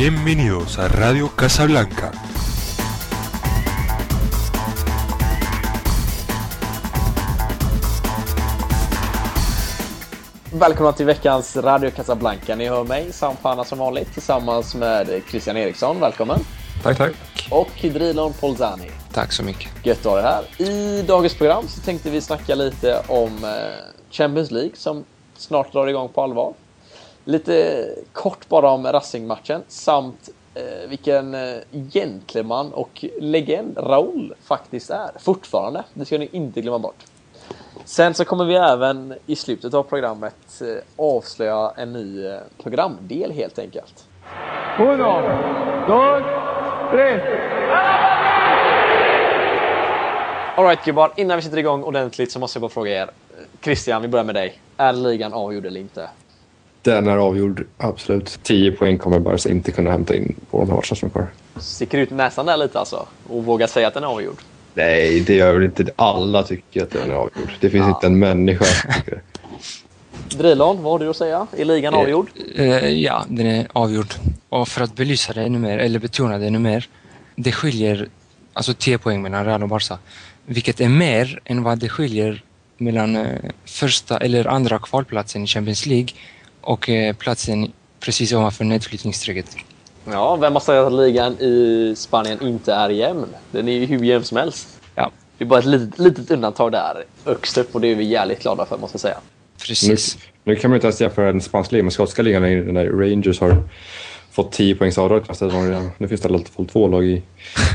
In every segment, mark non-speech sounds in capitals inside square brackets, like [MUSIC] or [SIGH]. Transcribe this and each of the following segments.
Bienvenidos a Radio Casablanca. Välkomna till veckans Radio Casablanca. Ni hör mig, Sam Panna som vanligt, tillsammans med Christian Eriksson. Välkommen! Tack, tack. Och Drilon Polzani. Tack så mycket. Gött att ha dig här. I dagens program så tänkte vi snacka lite om eh, Champions League som snart drar igång på allvar. Lite kort bara om Racing-matchen samt eh, vilken eh, gentleman och legend Raul faktiskt är. Fortfarande. Det ska ni inte glömma bort. Sen så kommer vi även i slutet av programmet eh, avslöja en ny eh, programdel helt enkelt. Uno, dos, tres. Alright gubbar, innan vi sätter igång ordentligt så måste jag bara fråga er. Christian, vi börjar med dig. Är ligan avgjord eller inte? Den är avgjord, absolut. 10 poäng kommer Barca inte kunna hämta in på de här matcherna som är kvar. Sticker ut näsan där lite alltså? Och vågar säga att den är avgjord? Nej, det gör väl inte Alla tycker att den är avgjord. Det finns Ja. inte en människa som tycker det. Drilon, vad har du att säga? Är ligan avgjord? Eh, ja, den är avgjord. Och för att belysa det ännu mer, eller betona det ännu mer. Det skiljer alltså 10 poäng mellan Real och Barca. Vilket är mer än vad det skiljer mellan eh, första eller andra kvalplatsen i Champions League och eh, platsen precis ovanför nedflyttningsstrecket. Ja, vem har sagt att ligan i Spanien inte är jämn? Den är ju hur jämn som helst. Ja, Det är bara ett litet, litet undantag där högst upp och det är vi jävligt glada för måste jag säga. Nu, precis. nu kan man inte ens jämföra den spanska ligan med skotska ligan när Rangers har fått 10 poängs avdrag. Nu finns det alltid två lag i,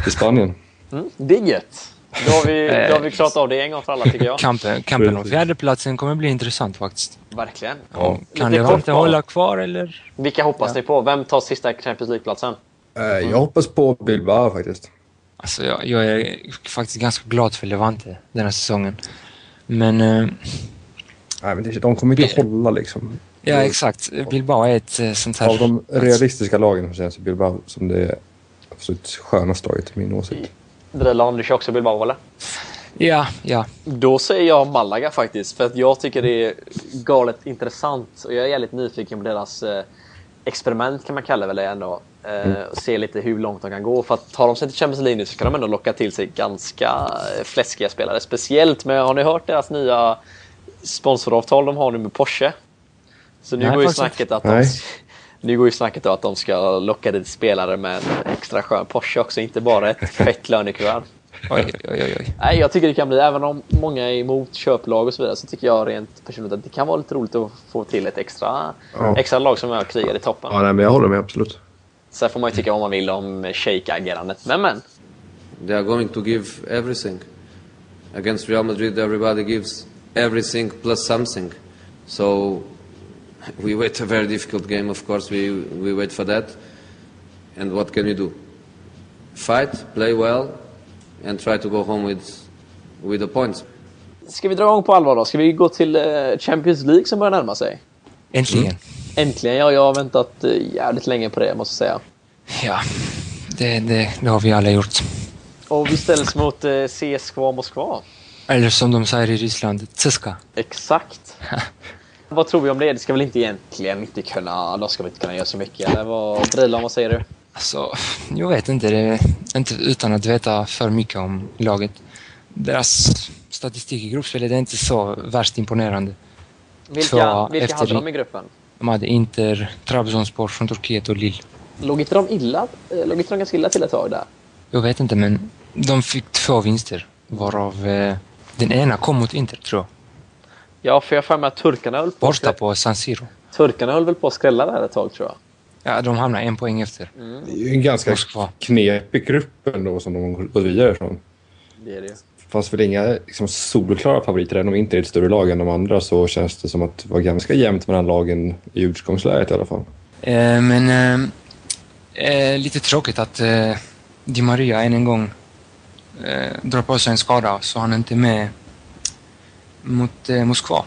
i Spanien. [LAUGHS] Mm, det är gött. Då har, vi, då har vi klarat av det en gång för alla tycker jag. Kampen, kampen om fjärdeplatsen kommer bli intressant faktiskt. Verkligen. Ja, kan Levante hålla kvar eller? Vilka hoppas ni på? Vem tar sista Champions League-platsen? Eh, Jag hoppas på Bilbao faktiskt. Alltså jag, jag är faktiskt ganska glad för Levante den här säsongen. Men eh, Nej, men det, de kommer inte hålla liksom. ja, exakt. Bilbao är ett eh, sånt här... Av de realistiska lagen så känns Bilbao som det absolut skönaste laget i min åsikt. Drilon, du kör också Bilbao eller? Ja, ja. Då säger jag Malaga faktiskt, för att jag tycker det är galet intressant och jag är jävligt nyfiken på deras eh, experiment kan man kalla det väl ändå. Eh, och se lite hur långt de kan gå. För att tar de sig till Champions League nu så kan de ändå locka till sig ganska eh, fläskiga spelare. Speciellt med, har ni hört deras nya sponsoravtal de har nu med Porsche? Så nu Nej, går ju snacket att de. Nu går ju snacket då att de ska locka dit spelare med en extra skön Porsche också, inte bara ett [LAUGHS] fett lönekuvert. Oj, oj, oj. oj. Nej, jag tycker det kan bli, även om många är emot köplag och så vidare, så tycker jag rent personligt att det kan vara lite roligt att få till ett extra, Ja. extra lag som är och krigar i toppen. Ja, nej, men jag håller med absolut. Sen får man ju tycka vad man vill om shake-agerandet. Men men, They are going to give everything. Against Real Madrid, everybody gives everything plus something. So we wait a very difficult game, of course, we, we wait for that. And what can we do? Fight, play well, and try to go home with, with the points. ska vi dra igång på allvar då? Ska vi gå till eh, Champions League som börjar närma sig? Äntligen. Äntligen, ja, jag har väntat eh, jävligt länge på det måste jag säga. Ja, det, det, det har vi alla gjort. Och vi ställs mot eh, CSKA Moskva. Eller som de säger i Ryssland, Tseska. Exakt. Vad tror vi om det? Det ska väl inte egentligen inte kunna, de ska väl inte kunna göra så mycket? Eller vad, Brilan, vad säger du? Alltså, jag vet inte. Det är inte utan att veta för mycket om laget. Deras statistik i gruppspelet är inte så värst imponerande. Vilka, Två vilka efter hade de i gruppen? De hade Inter, Trabzonspor från Turkiet och Lille. Låg inte de illa? eh, Låg inte de ganska illa till ett tag där? Jag vet inte, men de fick två vinster. Varav eh, den ena kom mot Inter, tror jag. Ja, för jag har för mig att turkarna höll på, Borta på San Siro. turkarna höll väl på att skrälla där ett tag tror jag. Ja, de hamnade en poäng efter. Det är ju en ganska Moskva. knepig grupp ändå som de har gått vidare ifrån. Det är det. Fanns väl inga liksom, solklara favoriter. Även om inte är ett större lag än de andra så känns det som att det var ganska jämnt mellan lagen i utgångsläget i alla fall. Eh, men eh, eh, lite tråkigt att eh, Di Maria än en gång eh, drar på sig en skada så han är inte med mot eh, Moskva.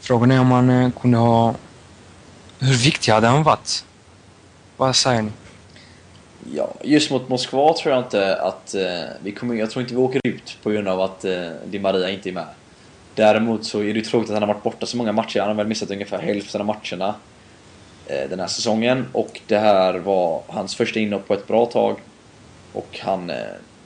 Frågan är om han eh, kunde ha... Hur viktig hade han varit? Vad säger ni? Ja, just mot Moskva tror jag inte att eh, vi kommer... Jag tror inte vi åker ut på grund av att eh, Di Maria inte är med. Däremot så är det tråkigt att han har varit borta så många matcher. Han har väl missat ungefär hälften av matcherna. eh, den här säsongen och det här var hans första inhopp på ett bra tag. Och han, eh,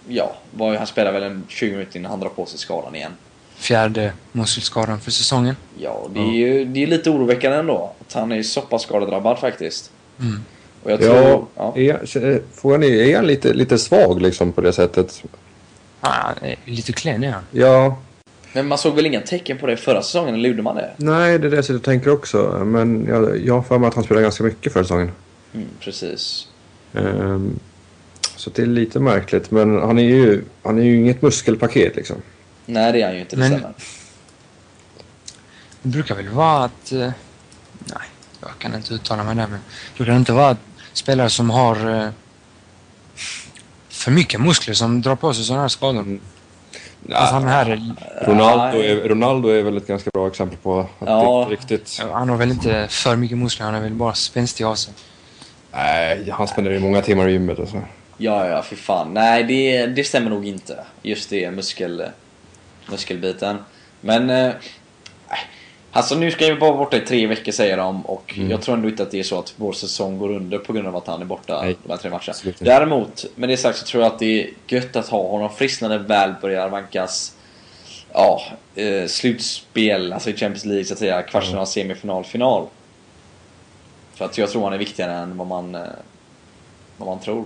ja, var, han spelade väl en 20 minuter innan han drar på sig skadan igen. Fjärde muskelskadan för säsongen. Ja, det är ju det är lite oroväckande ändå. Att han är så pass skadedrabbad faktiskt. Mm. Och jag tror... Ja, Ja, är, frågan är, är han lite, lite svag liksom på det sättet? Eh, lite klen är han. Ja, Men man såg väl inga tecken på det förra säsongen, eller gjorde man det? nej det är det jag tänker också. Men jag, jag har för mig att han spelade ganska mycket förra säsongen. Mm, precis. Ehm, så det är lite märkligt. Men han är ju, han är ju inget muskelpaket liksom. Nej, det är han ju inte, Men-. Det brukar väl vara att... Eh, nej, jag kan inte uttala mig där men... Det brukar inte vara att spelare som har eh, för mycket muskler som drar på sig sådana här skador. Alltså han här är, Ronaldo är, Ronaldo är väl ett ganska bra exempel på att Ja. det inte riktigt... han har väl inte för mycket muskler, han är väl bara spänstig av sig. Nej, han spenderar ju många timmar i gymmet alltså. Ja, ja, för fan. Nej, det, det stämmer nog inte. Just det, muskel, muskelbiten. Men... Eh, alltså nu ska jag vara borta i tre veckor säger de och jag tror ändå inte att det är så att vår säsong går under på grund av att han är borta Nej, de här tre matcherna. Däremot, med det sagt så tror jag att det är gött att ha honom frisk när det väl börjar vankas ja, eh, slutspel, alltså i Champions League så att säga, kvartsfinal, semifinal, final. För att jag tror han är viktigare än vad man, eh, vad man tror.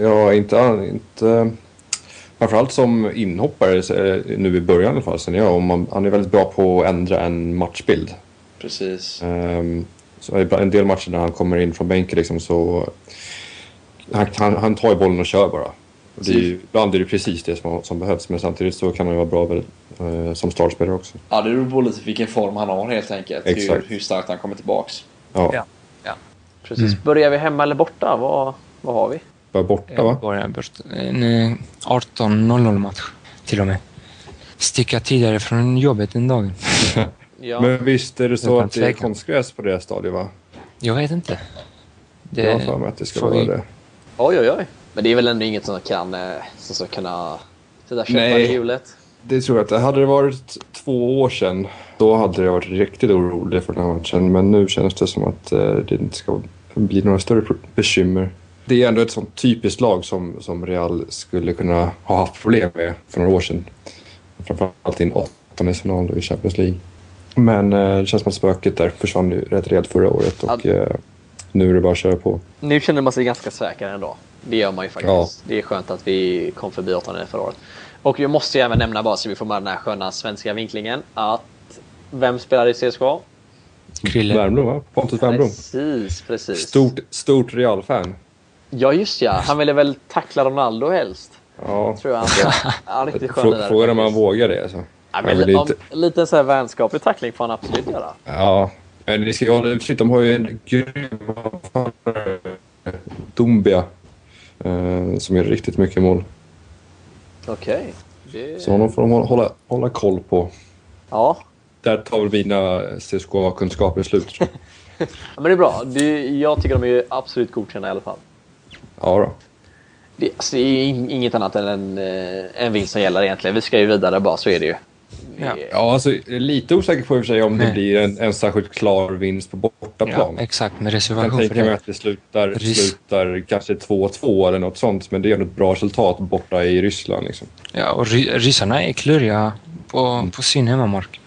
Ja, inte... inte framförallt som inhoppare nu i början i alla fall. Sen jag, om man, han är väldigt bra på att ändra en matchbild. Precis. Um, så en del matcher när han kommer in från bänken liksom så... Han, han, han tar ju bollen och kör bara. Och det är, ju- ibland är det precis det som, som behövs men samtidigt så kan han ju vara bra eh, som startspelare också. Ja, det beror på lite vilken form han har helt enkelt. Hur, Exakt. hur starkt han kommer tillbaks. Ja, Ja. Ja. Precis. Börjar vi hemma eller borta? Vad, vad har vi? Bara borta va? Börjar bort. En eh, 18.00 match till och med. Sticka tidigare från jobbet den dagen. [LAUGHS] Ja. Men visst är det så att det är konstgräs på det stadiet va? Jag vet inte. Det, Jag har för mig att det ska vara vi- det. Oj, oj, oj. Men det är väl ändå inget som kan, eh, som ska kunna sätta käppar i hjulet? Det tror jag inte. Hade det varit två år sedan då hade det varit riktigt orolig för den här matchen. Men nu känns det som att eh, det inte ska bli några större bekymmer. Det är ändå ett sånt typiskt lag som, som Real skulle kunna ha haft problem med för några år sedan. Framförallt i en åttondelsfinal i Champions League. Men eh, det känns som att spöket där försvann ju rätt rejält förra året och eh, nu är det bara att köra på. Nu känner man sig ganska säker ändå. Det gör man ju faktiskt. Det är skönt att vi kom förbi åttonde förra året. Och jag måste ju även nämna bara så vi får med den här sköna svenska vinklingen att vem spelar i CSKA? Krille. Värmblom va? Pontus Värmblom. Precis, precis. Stort, stort Real-fan. Ja, just ja. Han ville väl tackla Ronaldo helst. Ja. Tror jag. Ja, riktigt [LAUGHS] skön Frågan om han vågar det alltså. Ja, men är om, inte- lite så här vänskaplig tackling får han absolut göra. Ja, men det ska ju hålla utkik. De har ju en grym Dumbia, eh, som gör riktigt mycket mål. Okej. Det... Så honom får de hålla, hålla, koll på. Ja. Där tar väl mina CSKA-kunskaper slut. [LAUGHS] ja, men det är bra. Det, jag tycker de är absolut godkända i alla fall. Ja då. Det, alltså, det är in- inget annat än en, eh, en vinst som gäller egentligen. Vi ska ju vidare bara, så är det ju. Det- Ja. Ja, alltså jag är lite osäker på i och för sig om det Nej. blir en, en särskilt klar vinst på Ja, bortaplan. exakt. Med jag reservation för tänker mig det. att det slutar, slutar kanske 2-2 eller något sånt. Men det är ändå ett bra resultat borta i Ryssland. Liksom. Ja, och ry- ryssarna är kluriga på, Mm. på sin hemmamark.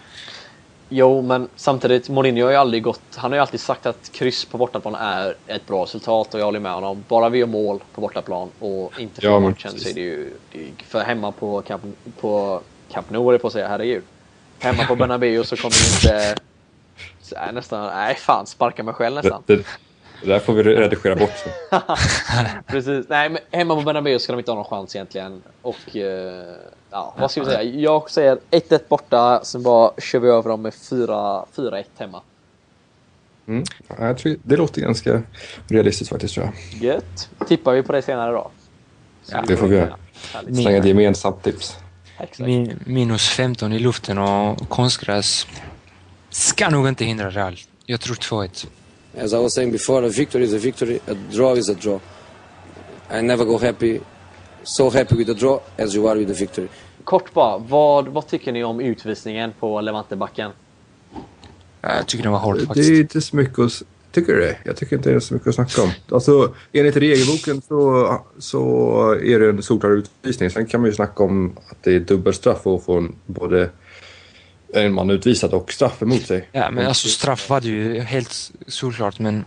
Jo, men samtidigt, Mourinho har ju aldrig gått... Han har ju alltid sagt att kryss på bortaplan är ett bra resultat och jag håller med honom. Bara vi gör mål på bortaplan och inte får Ja, matchen så är det ju... Det är, för hemma på Camp, på Camp Nou, höll jag på att säga, herregud. Hemma på Bernabéu så kommer ju inte... Så är nästan... Nej, fan, sparka mig själv Det, nästan. det, det där får vi redigera bort. Så. [LAUGHS] Precis. Nej, men hemma på Bernabéu ska de inte ha någon chans egentligen. Och... Eh, ja, vad ska vi säga? Jag säger 1-1 borta, sen bara kör vi över dem med 4 4-1 hemma. Mm. Ja, Jag tror, det låter ganska realistiskt faktiskt tror jag. Gött. Tippar vi på det senare då? Så Ja, det får vi göra. Slänga ett gemensamt tips. Min, minus 15 i luften och konstgräs ska nog inte hindra Real. Jag tror 2-1. As I was saying before, a victory is a victory, a draw is a draw. I never go happy, so happy with a draw as you are with a victory. Kort bara, vad, vad tycker ni om utvisningen på Levantebacken? Jag tycker det var hårt Det är faktiskt. inte så mycket att, Tycker du det? Jag tycker inte det är så mycket att snacka om. Alltså, enligt regelboken så, så är det en solklar utvisning. Sen kan man ju snacka om att det är dubbelstraff och få en, både en man utvisad och straff emot sig. Ja, men alltså straff var det ju helt solklart, men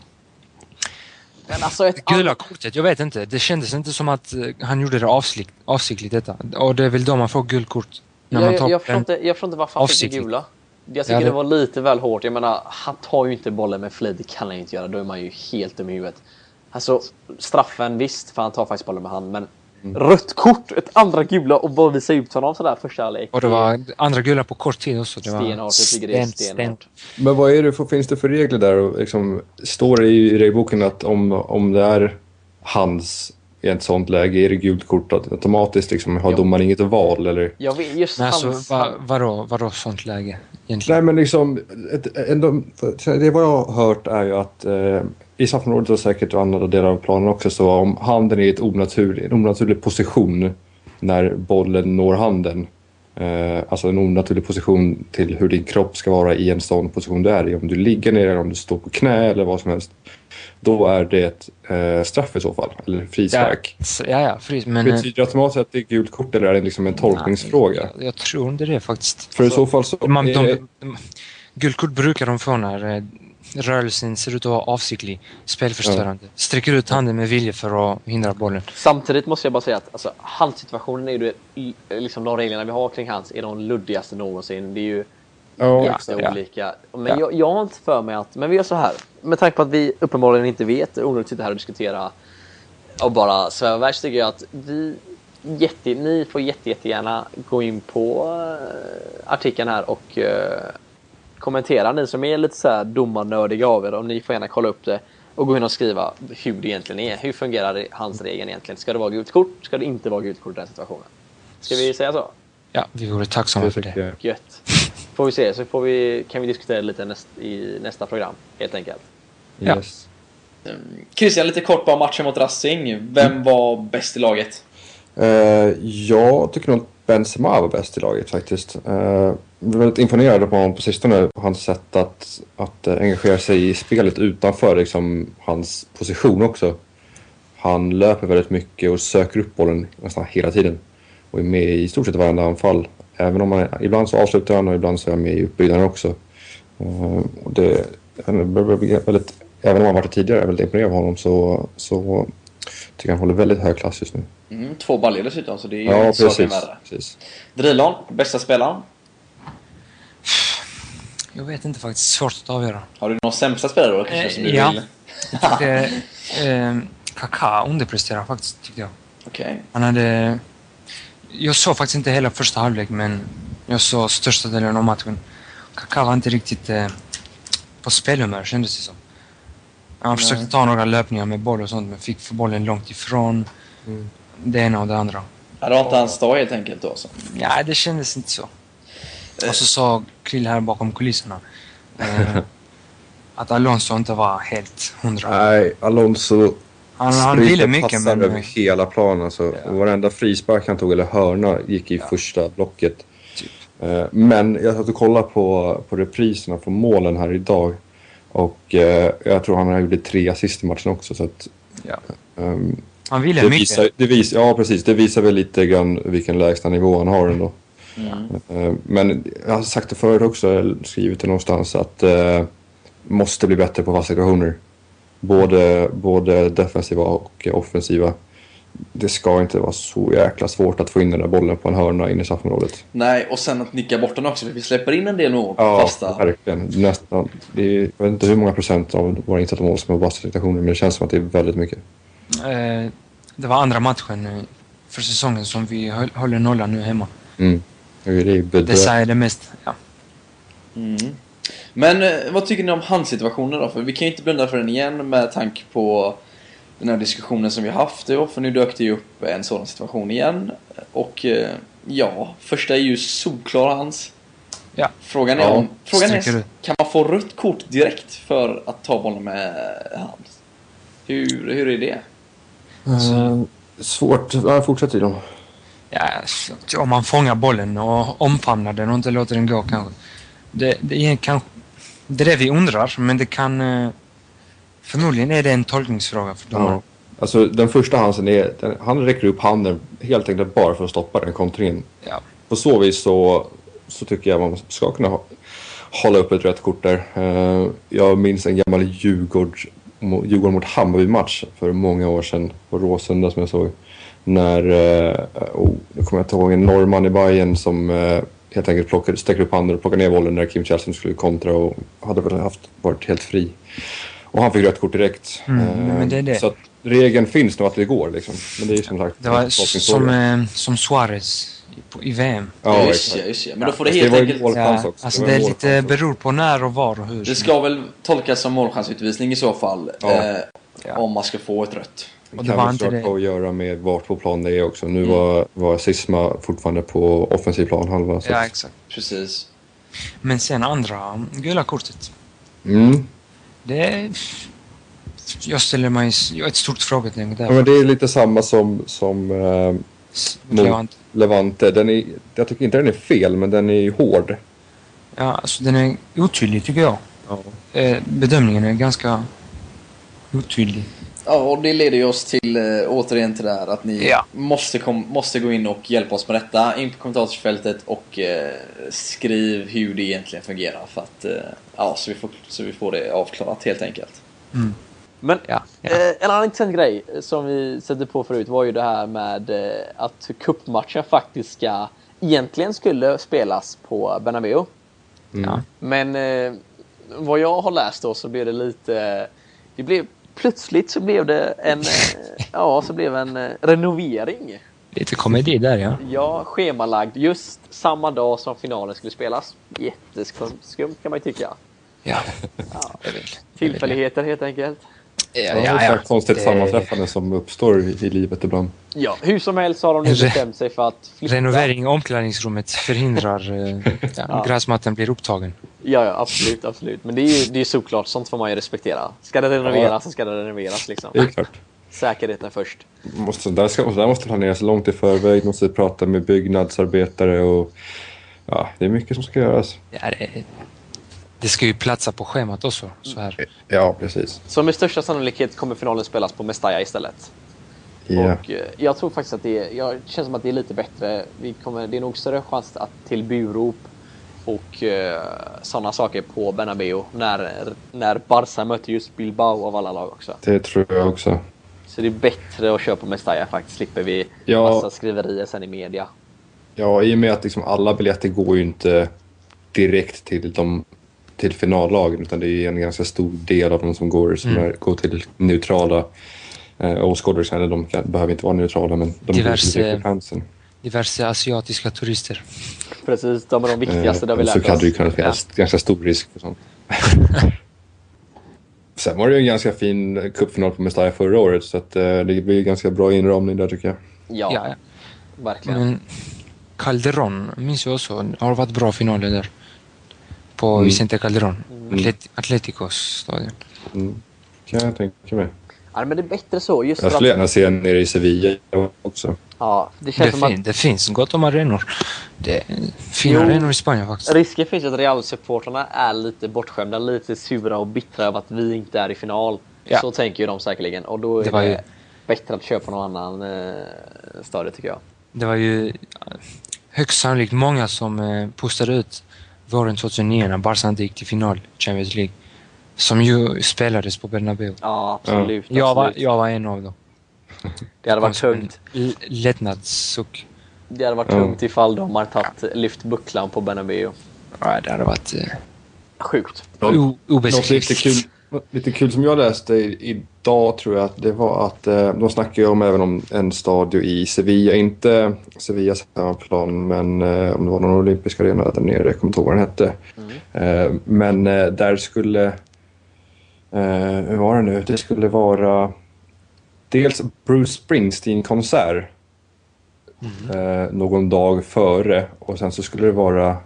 Men alltså ett gula kortet, jag vet inte. Det kändes inte som att eh, han gjorde det avsikt, avsiktligt detta. Och det är väl då man får gult kort. När man Jag, tar jag, förstår inte, jag förstår inte varför han fick det gula. Jag tycker Ja, det- det var lite väl hårt. Jag menar, han tar ju inte bollen med flit. Det kan han ju inte göra. Då är man ju helt dum i huvudet. Alltså, straffen visst, för han tar faktiskt bollen med hand. Men. Rött kort, ett andra gula och bara visa ut honom sådär första halvlek. Och det var andra gula på kort tid också. Det var Stenhårt, jag tycker det är sten- stenhårt. Men vad är det för, finns det för regler där? Och Liksom, står det i regelboken att om, om det är hans i ett sånt läge, är det gult kort automatiskt? Liksom, har Ja. domaren inget val? Eller? Jag vet, just Men alltså, hans... va, vadå, vadå sånt läge? Egentligen? Nej, men liksom, ett, ändå, det vad jag har hört är ju att eh, i straffområdet och säkert och andra delar av planen också så om handen är i ett onaturlig, en onaturlig position när bollen når handen. Eh, alltså en onaturlig position till hur din kropp ska vara i en sån position du är i. Om du ligger ner eller om du står på knä eller vad som helst. Då är det eh, straff i så fall, eller frispark. Ja, ja, ja, fris, men... eh, Betyder det automatiskt att det är gult kort eller är det liksom en tolkningsfråga? Jag, jag tror inte det faktiskt. För i så fall så... Man, de, de, guldkort brukar de få när eh, rörelsen ser ut att vara avsiktlig, spelförstörande. Sträcker ut handen med vilja för att hindra bollen. Samtidigt måste jag bara säga att alltså, handsituationen är ju liksom de reglerna vi har kring hands är de luddigaste någonsin. Det är ju ja, extra ja. olika. Men Ja. jag, jag har inte för mig att, men vi gör så här. Med tanke på att vi uppenbarligen inte vet, det är onödigt att sitta här och diskutera och bara sväva iväg så tycker jag att vi jätte, ni får jätte, jättegärna gå in på eh, artikeln här och eh, kommentera. Ni som är lite så här domarnördiga av er, och ni får gärna kolla upp det och gå in och skriva hur det egentligen är. Hur fungerar hans regeln egentligen? Ska det vara gult kort? Ska det inte vara gult kort i den situationen? Ska vi säga så? Ja, vi vore tacksamma för det. Gött. Får vi se, så får vi, kan vi diskutera lite näst, i nästa program, helt enkelt. Ja. Yes. Christian, lite kort bara matchen mot Racing. Vem var bäst i laget? Eh, jag tycker nog att Benzema var bäst i laget faktiskt. Uh, väldigt imponerad på honom på sistone. Hans sätt att, att eh, engagera sig i spelet utanför liksom, hans position också. Han löper väldigt mycket och söker upp bollen nästan hela tiden. Och är med i stort sett varenda anfall. Även om han, ibland så avslutar han och ibland så är han med i uppbyggnaden också. Eh, och det, väldigt, även om han varit det tidigare, är väldigt imponerad av honom så, så tycker jag han håller väldigt hög klass just nu. Mm, två baljor dessutom, så det är ju Ja, inte saken precis. värre. precis. Drilon, bästa spelaren? Jag vet inte faktiskt. Svårt att avgöra. Har du någon sämsta spelare då kanske Eh, som du ja. vill? Jag tyckte eh, Kaká underpresterade faktiskt, tyckte jag. Okej. Han hade... Jag såg faktiskt inte hela första halvlek, men jag såg största delen av matchen. Kaká var inte riktigt eh, på spelhumör, kändes det som. Han försökte ta några löpningar med boll och sånt, men fick bollen långt ifrån. Mm. Det ena och det andra. Ja, det var inte hans dag helt enkelt då. Så. Ja, det kändes inte så. Och så sa Krill här bakom kulisserna [LAUGHS] eh, att Alonso inte var helt hundra. Nej, Alonso Han, han ville mycket, men... över hela planen. Alltså, Ja. Varenda frispark han tog, eller hörna, gick i första blocket. Typ. Eh, Men jag satt och kollade på, på repriserna från målen här idag. Och eh, jag tror han har gjort tre assist i matchen också. Så att, Ja. ehm, Han ville det, mycket. visar, det visar, ja, precis. Det visar väl lite grann vilken lägsta nivå han har ändå. Mm. Eh, Men jag har sagt det förut också, skrivit det någonstans, att eh, måste bli bättre på fasta situationer. Både, både defensiva och offensiva. Det ska inte vara så jäkla svårt att få in den där bollen på en hörna in i straffområdet. Nej, och sen att nicka bort den också, för vi släpper in en del mål på Ja, fasta. verkligen. Nästan. Det är, jag vet inte hur många procent av våra insatta mål som är fasta situationer, men det känns som att det är väldigt mycket. Eh, det var andra matchen för säsongen som vi höll, håller nollan nu hemma. Mm. Det är Det bedrövligt. säger det mest. Ja. Mm. Men eh, vad tycker ni om handsituationen då? För vi kan ju inte blunda för den igen med tanke på den här diskussionen som vi haft då, för nu dök det ju upp en sådan situation igen. Och eh, ja, första är ju solklar hands. Ja. Frågan är Ja, om... Frågan är, kan man få rött kort direkt för att ta bollen med hand? Hur, hur är det? Eh, svårt. Ja, fortsätt i dem. Ja, så- om man fångar bollen och omfamnar den och inte låter den gå kanske. Det, det, är, kanske, det är det vi undrar, men det kan... eh, Förmodligen är det en tolkningsfråga för Ja. domaren. Alltså den första hansen är, den, han räcker upp handen helt enkelt bara för att stoppa den kontringen. Ja. På så vis så, så tycker jag man ska kunna ha, hålla upp ett rött kort där. Eh, jag minns en gammal Djurgård, Djurgården mot Hammarby-match för många år sedan på Råsunda som jag såg. När, eh, oh, nu kommer jag inte ihåg, en norrman i Bayern som eh, helt enkelt plockade, sträckte upp handen och plockade ner bollen när Kim Källström skulle kontra och hade väl haft, varit helt fri. Och han fick rött kort direkt. Mm, Eh, men det är det. Så att regeln finns nog att det går liksom. Men det är ju som sagt Det var som, eh, som Suarez i- på- i VM. Ja, just ja, just ja. Men då får det helt ju enkelt... Ja, alltså det är lite beror på när och var och hur. Det ska väl tolkas som målchansutvisning i så fall. Ja. Eh, Ja. Om man ska få ett rött. Det Och det kan väl inte såklart det. ha att göra med vart på plan det är också. Nu Mm. var, var Sisma fortfarande på offensiv planhalva. Så. Ja, exakt. Precis. Men sen andra gula kortet. Mm. Det. Jag ställer mig jag ett stort frågetecken Ja, där. men det är lite samma som, som eh, mot Levant. Levante. Den är, jag tycker inte den är fel, men den är ju hård. Ja, alltså den är otydlig tycker jag. Eh, bedömningen är ganska otydlig. Ja, och det leder ju oss till, eh, återigen till det här att ni Ja. måste, kom, måste gå in och hjälpa oss med detta. In på kommentarsfältet och eh, skriv hur det egentligen fungerar. För att, eh, ja, så, vi får, så vi får det avklarat helt enkelt. Men Ja, ja. Eh, en annan intressant grej som vi sätter på förut var ju det här med eh, att cupmatchen faktiskt ska egentligen skulle spelas på Bernabéu. Ja. Men eh, vad jag har läst då så blev det lite... Det blev, plötsligt så blev det en, eh, ja, så blev en eh, renovering. Lite komedi där ja. Ja, schemalagd just samma dag som finalen skulle spelas. Jätteskumt kan man ju tycka. Ja. ja. [LAUGHS] Tillfälligheter helt enkelt. Ja, Ja, ja, det är ja. ett konstigt Det- sammanträffande som uppstår i, i livet ibland. Ja, hur som helst har de nu bestämt sig för att flytta. Renovering i omklädningsrummet förhindrar eh, [LAUGHS] ja, Ja. gräsmattan blir upptagen. Ja, ja, absolut, absolut. Men det är ju det är såklart, sånt får man ju respektera. Ska det renoveras så ska det renoveras liksom. Det är klart. Säkerheten först. Måste, där, ska, där måste planeras långt i förväg. Måste prata med byggnadsarbetare och... Ja, det är mycket som ska göras. Ja, det, det ska ju platsa på schemat också. Så här. Ja, precis. Så med största sannolikhet kommer finalen spelas på Mestalla istället. Ja. Och eh, jag tror faktiskt att det, är, jag, det känns som att det är lite bättre. Vi kommer, det är nog större chans att till burop och eh, sådana saker på Bernabéu när, när Barca möter just Bilbao av alla lag också. Det tror jag också. Så det är bättre att köra på Mestalla faktiskt. Slipper vi Ja. massa skriverier sen i media. Ja, i och med att liksom alla biljetter går ju inte direkt till, de, till finallagen utan det är en ganska stor del av de som går som är, går till neutrala eh, åskådare. Eller de kan, behöver inte vara neutrala men de går Diverse- direkt till fansen. Diverse asiatiska turister. Precis, de är de viktigaste, det har vi Eh, så lärt kan det ju oss. kunna finnas ganska stor risk för sånt. [LAUGHS] Sen var det ju en ganska fin cupfinal på Mestalla förra året så att, eh, det blir ganska bra inramning där tycker jag. Ja, Ja, ja. verkligen. Men Calderon minns jag också. Det har varit bra finaler där. På Mm. Vicente Calderon. Atlet- Atleticos stadion. Mm. Kan jag tänka mig. Ja, men det är bättre så. Just Jag skulle att, gärna se en nere i Sevilla också. ja, det Det, känns som att fin, det finns gott om arenor. Det fina Jo. arenor i Spanien faktiskt. risken finns att Real-supportrarna är lite bortskämda, lite sura och bittra över att vi inte är i final. Ja. Så tänker ju de säkerligen. Och då är Det det, var ju- bättre att köpa någon annan eh, stadie tycker jag. Det var ju högst sannolikt många som eh, postade ut våren 2009 när Barca inte gick till final i Champions League. Som ju spelades på Bernabéu. Ja, absolut. Jag var, jag var en av dem. [LAUGHS] Det hade varit tungt. Lättnadssuck. Det hade varit tungt ifall de hade tagit, lyft bucklan på Bernabéu. Ja, det hade varit eh, Sjukt. Något obeskrivligt. lite kul, lite kul som jag läste i- idag tror jag att det var att eh, de snackar ju om även om en stadion i Sevilla, inte Sevillas hemmaplan men eh, om det var någon olympisk arena där nere, jag kommer inte ihåg vad den hette. Eh, men där skulle, hur var det nu, det skulle vara dels Bruce Springsteen-konsert eh, någon dag före och sen så skulle det vara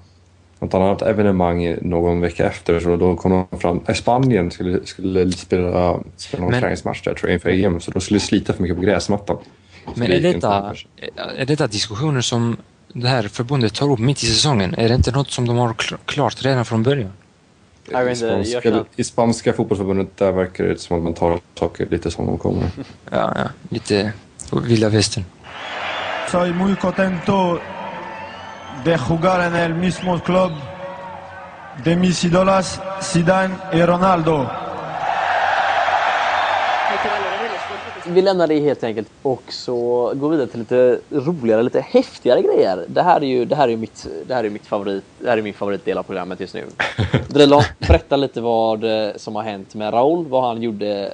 något annat evenemang någon vecka efter. Så då kom de fram... eh, Spanien skulle, skulle spela, spela någon Men- träningsmatch där tror jag inför EM. Så de skulle slita för mycket på gräsmattan. Men det är detta, är detta diskussioner som det här förbundet tar upp mitt i säsongen? Är det inte något som de har kl- klart redan från början? I spanska, I spanska fotbollsförbundet där verkar det som att man tar saker lite som de kommer. Ja, ja. Lite vilda västern. Soy muy contento de jugar en el mismo club de mis ídolas Zidane y Ronaldo. Vi lämnar det helt enkelt och så går vi vidare till lite roligare, lite häftigare grejer. Det här är ju, det här är mitt, det här är mitt favorit, det här är min favoritdel av programmet just nu. [LAUGHS] Drilon, berätta lite vad som har hänt med Raul, vad han gjorde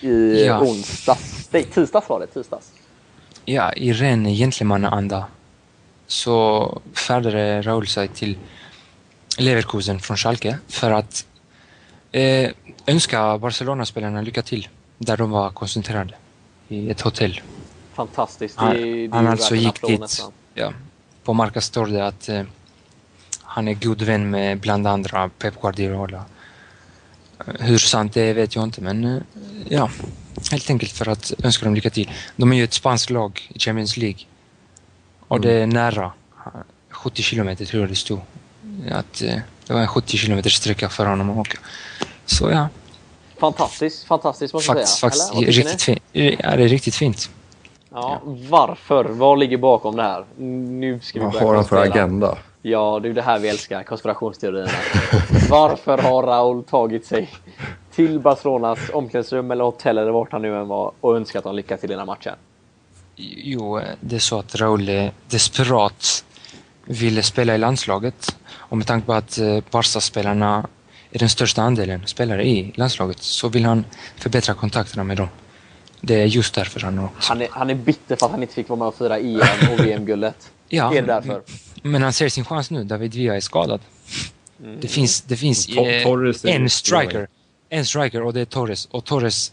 i Ja. onsdags. Tisdags var det, tisdags. Ja, i ren gentlemannaanda så färdade Raul sig till Leverkusen från Schalke för att eh, önska Barcelona-spelarna lycka till där de var koncentrerade i ett hotell. Fantastiskt. Det, Han, det är han alltså gick dit. nästan. Ja, på Marca står det att eh, han är god vän med bland andra Pep Guardiola. Eh, Hur sant det är vet jag inte men eh, ja, helt enkelt för att önska dem lycka till. De är ju ett spanskt lag i Champions League och det är nära. 70 kilometer tror jag det stod. Att, eh, det var en 70 kilometer sträcka för honom att åka. Så ja, Fantastiskt, fantastiskt måste jag säga. faktiskt Eller, riktigt fint. Ja, det är riktigt fint. Ja, varför? Vad ligger bakom det här? Nu ska vi Vad har han för agenda? Ja, det är det här vi älskar, konspirationsteorierna. [LAUGHS] Varför har Raul tagit sig till Barcelonas omklädningsrum eller hotell eller vart han nu än var och önskat dem lycka till i den här matchen? Jo, det är så att Raul eh, desperat ville spela i landslaget. Och med tanke på att eh, Barca-spelarna är den största andelen spelare i landslaget så vill han förbättra kontakterna med dem. Det är just därför han har Han är, han är bitter för att han inte fick vara med och fira EM och VM-guldet. Ja, Är det därför? Men han ser sin chans nu. David Villa är skadad. Det finns, det finns To- eh, en striker. En striker och det är Torres. Och Torres,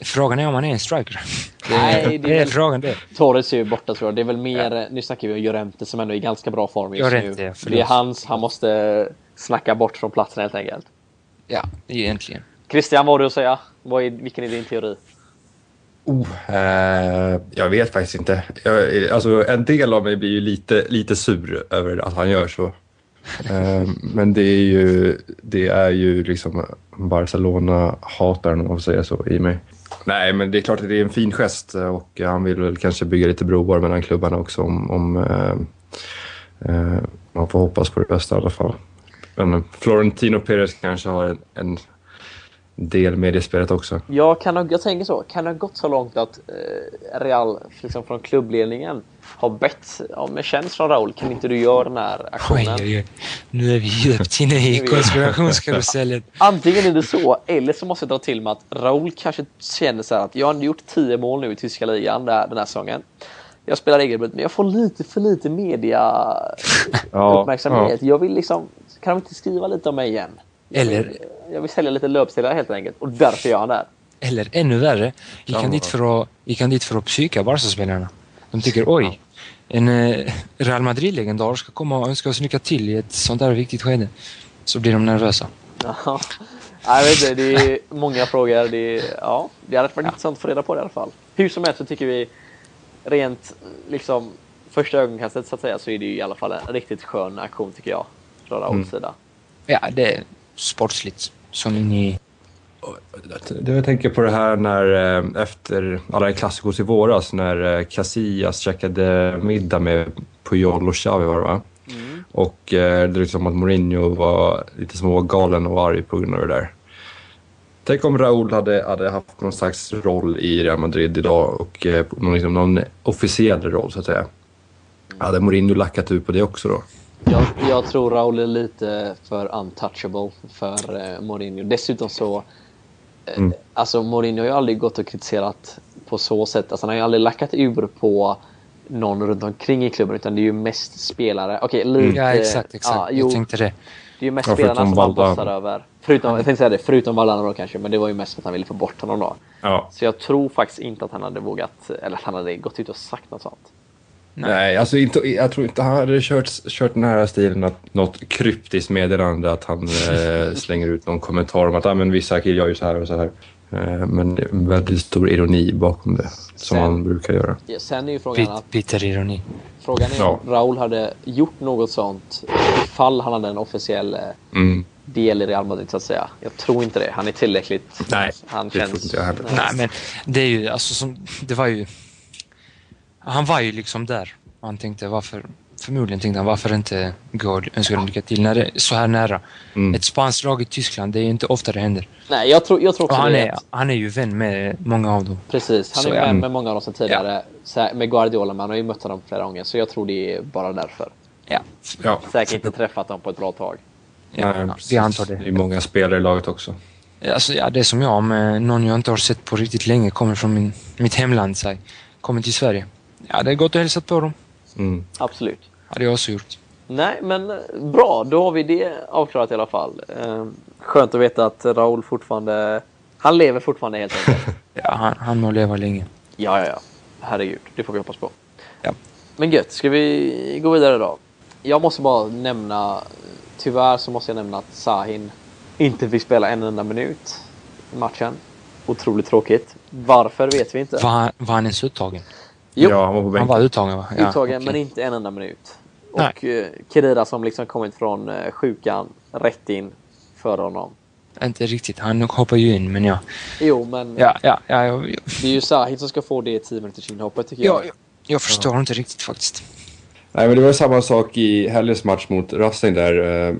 frågan är om han är en striker. Det, Nej, det är det är väl- frågan det. Torres är ju borta tror jag. Det är väl mer, nu snackar vi om Llorente som ändå är i ganska bra form just Llorente, nu. förlåt. Det är hans, han måste snacka bort från platsen helt enkelt. Ja, egentligen. Christian, vad har du att säga? Vad är, vilken är din teori? Oh, eh, jag vet faktiskt inte. Jag, alltså, en del av mig blir ju lite, lite sur över att han gör så. Eh, men det är ju, det är ju liksom Barcelona-hataren om man får säga så i mig. Nej, men det är klart att det är en fin gest och eh, han vill väl kanske bygga lite broar mellan klubbarna också om, om eh, eh, man får hoppas på det bästa i alla fall. Men Florentino Perez kanske har en, en del med i spelet också. Ja, kan ha, jag tänker så. Kan det ha gått så långt att eh, Real liksom från klubbledningen har bett ja, med tjänst från Raul, kan inte du göra den här Oj, aktionen? oj, oj. Nu är vi djupt [LAUGHS] inne i konspirationskarusellen. [LAUGHS] Antingen är det så, eller så måste jag dra till med att Raul kanske känner så här att jag har gjort 10 mål nu i tyska ligan där, den här säsongen. Jag spelar regelbundet, men jag får lite för lite media Ja, uppmärksamhet. Jag vill liksom, kan de inte skriva lite om mig igen? Eller, Jag vill sälja lite löpsedlar helt enkelt och därför gör han det här. eller ännu värre, gick han Ja. dit för att, gick han dit för att psyka Barca-spelarna. De tycker oj, en eh, Real Madrid-legendar ska komma och önska oss lycka till i ett sånt här viktigt skede. Så blir de nervösa. Ja. Jag vet inte, det är många frågor. Det, är, ja, det hade varit intressant att få reda på det i alla fall. Hur som helst så tycker vi rent liksom första ögonkastet så att säga så är det ju i alla fall en riktigt skön aktion tycker jag. Från Rauls Mm. sida. Ja, det är sportsligt. Som in i... Det jag tänker på det här när eh, efter alla klassikos i våras när eh, Casillas käkade middag med Puyol och Xavi var det va? Och eh, det är liksom att Mourinho var lite smågalen och arg på grund av det där. Tänk om Raúl hade, hade haft någon slags roll i Real Madrid idag och någon, liksom, någon officiell roll så att säga. Hade Mourinho lackat ut på det också då? Jag, jag tror Raul är lite för untouchable för eh, Mourinho. Dessutom så... Eh, Mm. Alltså Mourinho har ju aldrig gått och kritiserat på så sätt. Alltså, han har ju aldrig lackat ur på någon runt omkring i klubben utan det är ju mest spelare. Okej, lite... Ja, exakt, exakt. ja, jo, Jag tänkte det. Det är ju mest Ja, spelarna som han bossar över. Förutom, jag tänkte säga det, förutom Valdano då kanske, men det var ju mest för att han ville få bort honom då. Ja. Så jag tror faktiskt inte att han hade vågat, eller att han hade gått ut och sagt något sånt. Nej, alltså inte, jag tror inte han hade kört, kört den här stilen att något kryptiskt meddelande att han eh, [LAUGHS] slänger ut någon kommentar om att ah, men vissa killar gör ju så här och så här. Eh, men det är en väldigt stor ironi bakom det, som Sen- man brukar göra. Ja, Sen är ju frågan Bit, att bitter ironi. Frågan är Ja. om Raul hade gjort något sånt ifall han hade en officiell eh, Mm. del i Real Madrid så att säga. Jag tror inte det. Han är tillräckligt... Nej, han det tror inte jag heller. Nej. Nej, men det är ju alltså som, det var ju... Han var ju liksom där. Han tänkte varför, förmodligen tänkte han varför inte gå och önska dem lycka till när det är så här nära. Mm. Ett spanskt lag i Tyskland, det är ju inte ofta det händer. Nej, jag tror, jag tror Och också han det. är, han är ju vän med många av dem. Precis. Han Så är ja. med, många av dem sedan tidigare. Så här, med Guardiola, men han har ju mött honom flera gånger. Så jag tror det är bara därför. Ja, Ja. Säkert inte träffat dem på ett bra tag. ja, ja vi antar det. Det är många spelare i laget också. Alltså, ja, det är som jag, med någon jag inte har sett på riktigt länge, kommer från min, mitt hemland, säg. kommer till Sverige. Ja, det är gott att hälsa på dem. Mm. Absolut. hade jag också gjort. Nej, men eh, bra. Då har vi det avklarat i alla fall. Eh, Skönt att veta att Raul fortfarande... Han lever fortfarande helt enkelt. [LAUGHS] Ja, han, han må leva länge. Ja, ja, ja. Herregud, det får vi hoppas på. Ja. Men gött, ska vi gå vidare då? Jag måste bara nämna, tyvärr så måste jag nämna att Sahin inte fick spela en enda minut i matchen. Otroligt tråkigt. Varför vet vi inte. Var, var han ens uttagen? Jo. Ja, han var på Han bänken. var uttagen va? Ja, Uttagen, okej. men inte en enda minut. Och eh, Kedira som liksom kommit från eh, sjukan rätt in för honom. Inte riktigt. Han hoppar ju in, men ja. Jo, men Ja, ja, ja, jag, jag, det är ju Sahin som ska få det 10 minuters inhoppet tycker jag. jag, jag, jag förstår inte riktigt faktiskt. Nej, men det var samma sak i helgens match mot Racing där. Eh,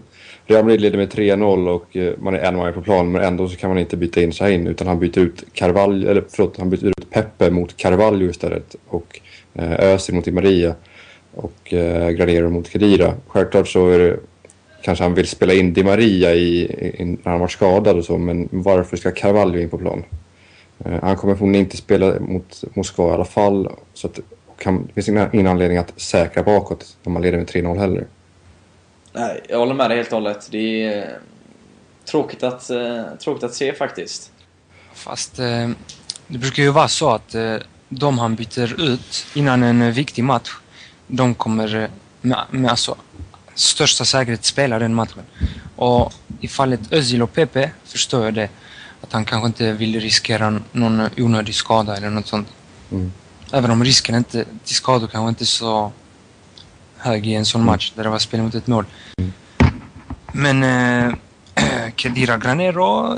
Real Madrid leder med 3-0 och eh, man är en man på plan men ändå så kan man inte byta in Sahin utan han byter ut Carvalho, eller förlåt, han byter ut Pepe mot Carvalho istället och eh, Özil mot Di Maria och eh, Granero mot Khedira. Självklart så är det kanske han vill spela in Di Maria i, i, när han var skadad och så men varför ska Carvalho in på plan? Eh, han kommer förmodligen inte spela mot Moskva i alla fall så att kan, det finns ingen, ingen anledning att säkra bakåt när man leder med 3-0 heller. Nej, jag håller med dig helt och hållet. Det är eh, tråkigt att, eh, tråkigt att se faktiskt. Fast eh, det brukar ju vara så att de han byter ut innan en viktig match, de kommer med, med alltså, största säkerhet spela den matchen. Och i fallet Özil och Pepe förstår jag det. Att han kanske inte vill riskera någon onödig skada eller något sånt. Mm. Även om risken inte, till skador kanske inte är så hög i en sån match där det var spel mot ett mål. Men eh, [CLEARS THROAT] Kedira Granero,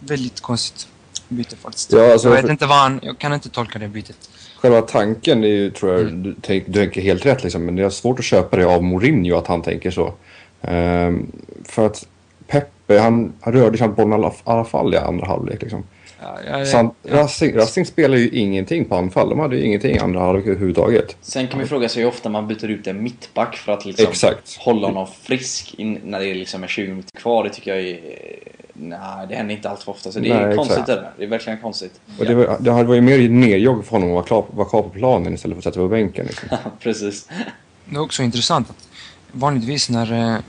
väldigt konstigt byte faktiskt. Ja, alltså, jag vet för- inte vad han, jag kan inte tolka det bytet. Själva tanken är ju, tror jag, Mm. du, tänk, du tänker helt rätt liksom, men det är svårt att köpa det av Mourinho att han tänker så. Ehm, för att Pepe, han, han rörde knappt bollen i alla, alla fall i andra halvlek. Liksom. Ja, ja, Sant, ja. Racing, Racing spelar ju ingenting på anfall. De hade ju ingenting i andra halvlek överhuvudtaget. Sen kan man fråga sig hur ofta man byter ut en mittback för att liksom Exakt. hålla honom frisk in, när det är liksom är 20 minuter kvar. Det tycker jag är... Nej, det händer inte allt för ofta. Så det är Nej, konstigt exakt. det där. Det är verkligen konstigt. Och det, var, det hade varit mer nerjogg för honom att vara kvar på planen istället för att sätta på bänken. Liksom. [LAUGHS] Precis. Det är också intressant att vanligtvis när, eh,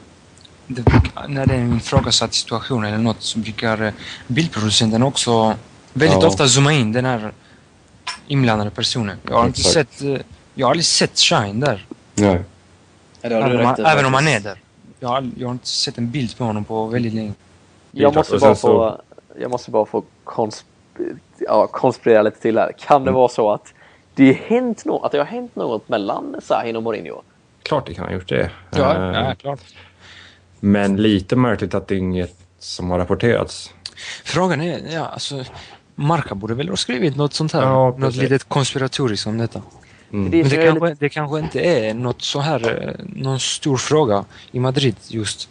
det, när det är en ifrågasatt situation eller något så brukar eh, bildproducenten också väldigt Ja. ofta zooma in den här inblandade personen. Jag har inte Exakt. sett, eh, jag har aldrig sett Shine där. Nej. Ja, Även om, han, rätt i även om han är där. Jag har, jag har inte sett en bild på honom på väldigt länge. Jag måste, bara få, jag måste bara få konsp ja, konspirera lite till här. Kan det vara så att det, hänt no att det har hänt något mellan Sahin och Mourinho? Klart det kan ha gjort det. Ja, Ehm, ja klart. Men lite märkligt att det är inget som har rapporterats. Frågan är, ja alltså Marca borde väl ha skrivit något sånt här? Ja, något litet konspiratoriskt om detta. Mm. Det det kanske, det kanske inte är något så här, eh, någon stor fråga i Madrid just.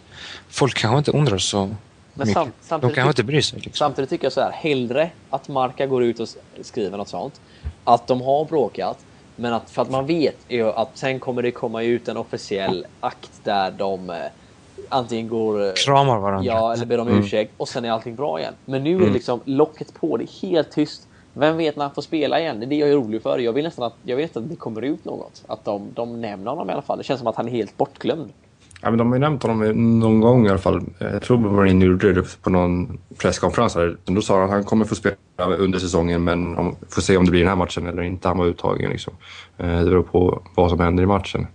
Folk kanske inte undrar så Men mycket. sam, De samtidigt, kanske inte bryr sig. Liksom. samtidigt tycker jag så här, hellre att Marca går ut och skriver något sånt. Att de har bråkat. Men att, för att man vet ju att sen kommer det komma ut en officiell akt där de eh, antingen går... eh, Kramar varandra. Ja, eller ber om Mm. ursäkt och sen är allting bra igen. Men nu är det liksom locket på, det är helt tyst. Vem vet när han får spela igen? Det är det jag är orolig för. Jag vill nästan att, jag vill nästan att det kommer ut något. Att de, de nämner honom i alla fall. Det känns som att han är helt bortglömd. Ja, men de har ju nämnt honom någon gång i alla fall. Jag tror Mourinho gjorde det på någon presskonferens. Här. Då sa han att han kommer få spela under säsongen men om, får se om det blir den här matchen eller inte. Han var uttagen liksom. Eh, Det beror på vad som händer i matchen.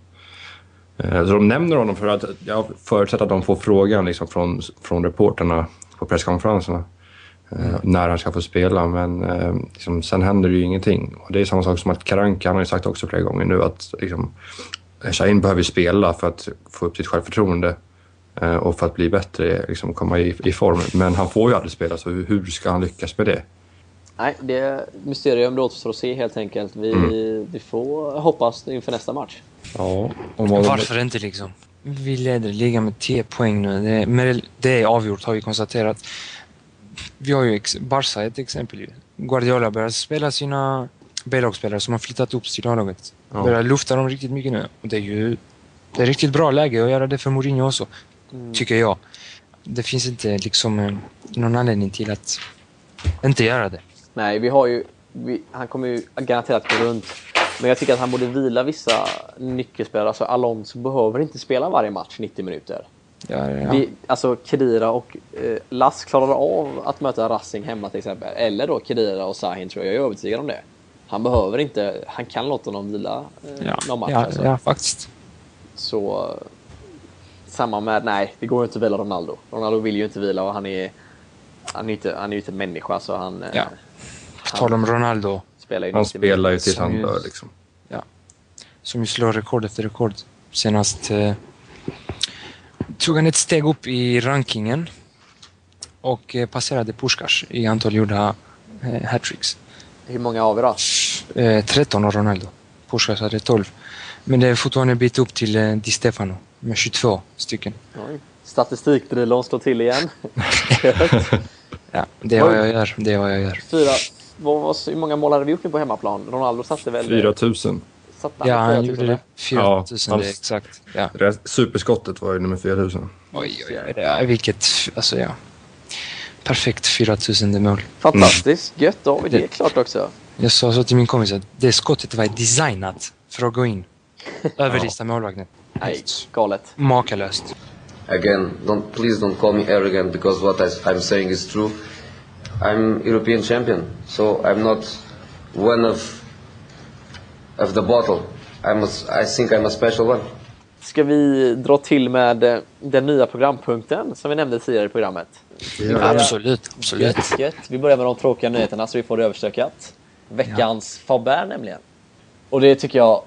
Eh, Så de nämner honom för att jag förutsätter att de får frågan liksom från, från reporterna på presskonferenserna. eh, när han ska få spela. Men eh, liksom, sen händer det ju ingenting. Och det är samma sak som att Karanka, han har ju sagt också flera gånger nu att liksom, Shahin behöver spela för att få upp sitt självförtroende och för att bli bättre, liksom, komma i, i form. Men han får ju aldrig spela, så hur ska han lyckas med det? Nej, det är mysterium det återstår att se helt enkelt. Vi, vi får hoppas inför nästa match. Ja, Varför inte liksom? Vi leder ligan med 10 poäng nu. Det, men det är avgjort har vi konstaterat. Vi har ju ex, Barca ett exempel. Guardiola börjar spela sina B-lagsspelare som har flyttat upp till A-laget. Ja. Börjar lufta dem riktigt mycket nu. Och det är ju det är riktigt bra läge att göra det för Mourinho också. Tycker jag. Det finns inte liksom eh, någon anledning till att inte göra det. Nej, vi har ju... Vi, han kommer ju garanterat gå runt. Men jag tycker att han borde vila vissa nyckelspelare. Alltså Alonso behöver inte spela varje match 90 minuter. Ja, ja. Vi, alltså Kedira och eh, Lass klarar av att möta Racing hemma till exempel. Eller då Kedira och Sahin tror jag. Jag är övertygad om det. Han behöver inte... Han kan låta honom vila eh, ja, någon match. ja, alltså. ja, faktiskt. Så... eh, Samma med... Nej, det går ju inte att vila Ronaldo. Ronaldo vill ju inte vila och han är... Han är ju inte, han är inte människa så han... eh, Ja. På tal om Ronaldo. spelar han 90 spelar ju tills han dör. Liksom. som ju slår rekord efter rekord. Senast eh, tog han ett steg upp i rankingen och eh, passerade Puskas i antal gjorda eh, hattricks. Hur många har vi då? Eh, 13 av Ronaldo. Puskas hade 12. Men det är fortfarande en bit upp till eh, Di Stefano med 22 stycken. Oj. Statistikdrilon slår till igen. [LAUGHS] Ja, det är vad jag gör. Det är vad jag gör. Fyra. Vad, vad, hur många mål hade vi gjort nu på hemmaplan? Ronaldo satte väl... 4 000. Satte han Ja, han 4 000 gjorde det. 4 000, Ja, det exakt. Ja. Det- Superskottet var ju nummer 4 000. Oj, oj, oj. Det vilket... Alltså, ja. Perfekt 4 000 mål. Fantastiskt. Gött, då har vi det Det- klart också. Jag sa så till min kompis att det skottet var designat för att gå in. [LAUGHS] Överlista målvakten. Nej, galet. Makalöst. Again, don't please don't call me arrogant because what I, I'm saying is true. I'm European champion, so I'm not one of of the bottle. I'm a, I think I'm a special one. Ska vi dra till med eh, den nya programpunkten som vi nämnde tidigare i programmet? Absolut, absolut. Gött, gött. Vi börjar med de tråkiga nyheterna så vi får det överstökat. Veckans Faber nämligen. Och det tycker jag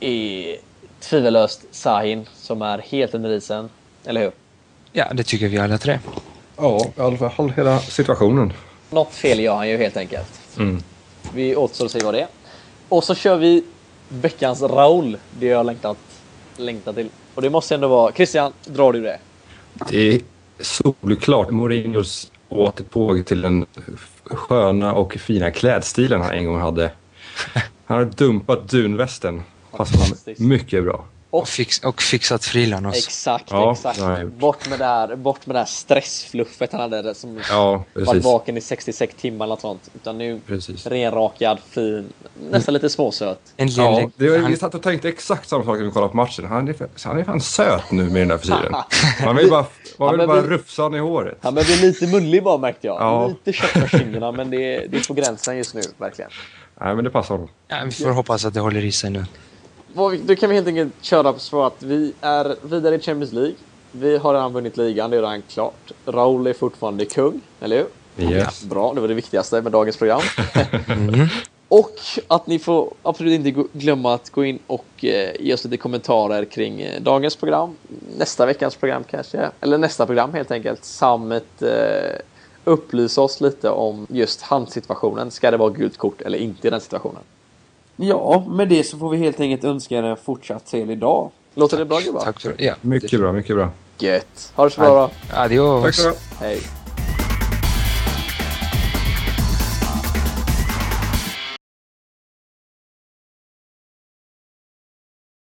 är tvivelöst Sahin som är helt under isen. Eller hur? Ja, det tycker vi alla tre. Ja, i alla fall hela situationen. Något fel gör han ju helt enkelt. Mm. Vi återstår att se vad det är. Och så kör vi veckans Raul. Det jag har längtat, längtat till. Och det måste ändå vara... Christian, drar du det? Det är solklart Mourinhos återtåg till den sköna och fina klädstilen han en gång hade. Han har dumpat dunvästen. Passar mycket bra. Och, fix, och fixat frilan också. Exakt, Ja, exakt. Bort med det här, bort med det här stressfluffet han hade där som Ja, varit vaken i 66 timmar eller något sånt. Utan nu precis. renrakad, fin, nästan lite småsöt. Äntligen. Ja, det var, han, vi satt och tänkte exakt samma sak när vi kollade på matchen. Han är, han är fan söt nu med den där frisyren. [LAUGHS] Man vill bara, man vill men bara vi- rufsa honom i håret. Han börjar bli lite mullig bara märkte jag. Ja. Lite kött på kinderna men det är, det är på gränsen just nu, verkligen. Nej, men det passar honom. ja, vi får hoppas att det håller i sig nu. Vi- Då kan vi helt enkelt köra på så att vi är vidare i Champions League. Vi har redan vunnit ligan, det är redan klart. Raul är fortfarande kung, eller hur? Yes. Bra, det var det viktigaste med dagens program. [LAUGHS] och att ni får absolut inte glömma att gå in och eh, ge oss lite kommentarer kring eh, dagens program, nästa veckans program kanske, eller nästa program helt enkelt, samt eh, upplysa oss lite om just handsituationen. Ska det vara gult kort eller inte i den situationen? Ja, med det så får vi helt enkelt önska er en fortsatt trevlig dag. Låter det bra gubbar? Tack för Ja, Mycket bra, mycket bra. Gött! Ha det så bra då! Adios. Tack så ha. Hej!